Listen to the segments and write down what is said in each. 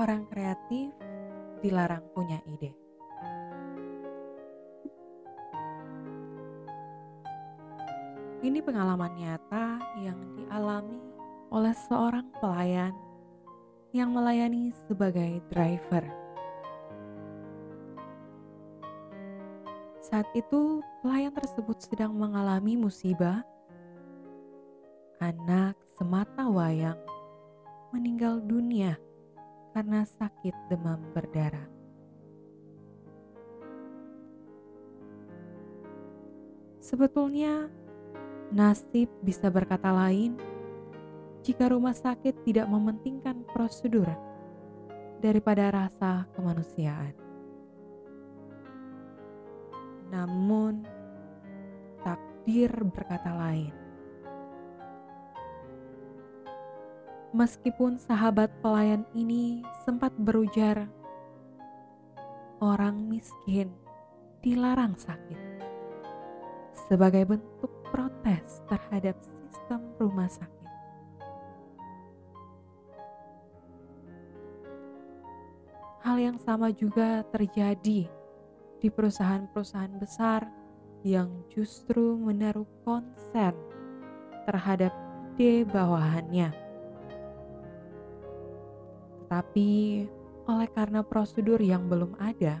Orang kreatif dilarang punya ide. Ini pengalaman nyata yang dialami oleh seorang pelayan yang melayani sebagai driver. Saat itu, pelayan tersebut sedang mengalami musibah. Anak semata wayang meninggal dunia karena sakit demam berdarah. Sebetulnya, nasib bisa berkata lain jika rumah sakit tidak mementingkan prosedur daripada rasa kemanusiaan. Namun, takdir berkata lain. Meskipun sahabat pelayan ini sempat berujar, orang miskin dilarang sakit sebagai bentuk protes terhadap sistem rumah sakit. Hal yang sama juga terjadi di perusahaan-perusahaan besar yang justru menaruh konsen terhadap ide bawahannya tapi oleh karena prosedur yang belum ada,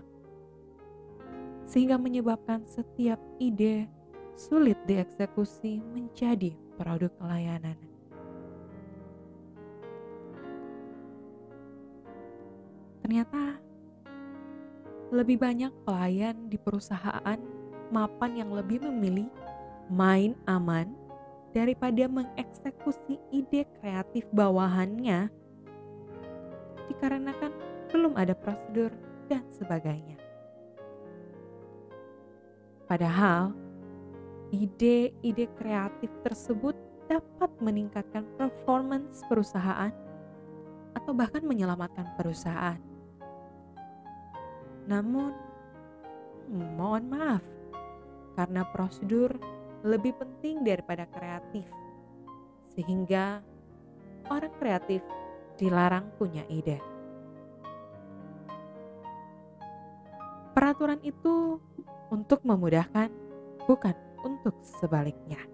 sehingga menyebabkan setiap ide sulit dieksekusi menjadi produk layanan. Ternyata lebih banyak pelayan di perusahaan mapan yang lebih memilih main aman daripada mengeksekusi ide kreatif bawahannya dikarenakan belum ada prosedur dan sebagainya. Padahal, ide-ide kreatif tersebut dapat meningkatkan performance perusahaan atau bahkan menyelamatkan perusahaan. Namun, mohon maaf, karena prosedur lebih penting daripada kreatif, sehingga orang kreatif dilarang punya ide. Peraturan itu untuk memudahkan, bukan untuk sebaliknya.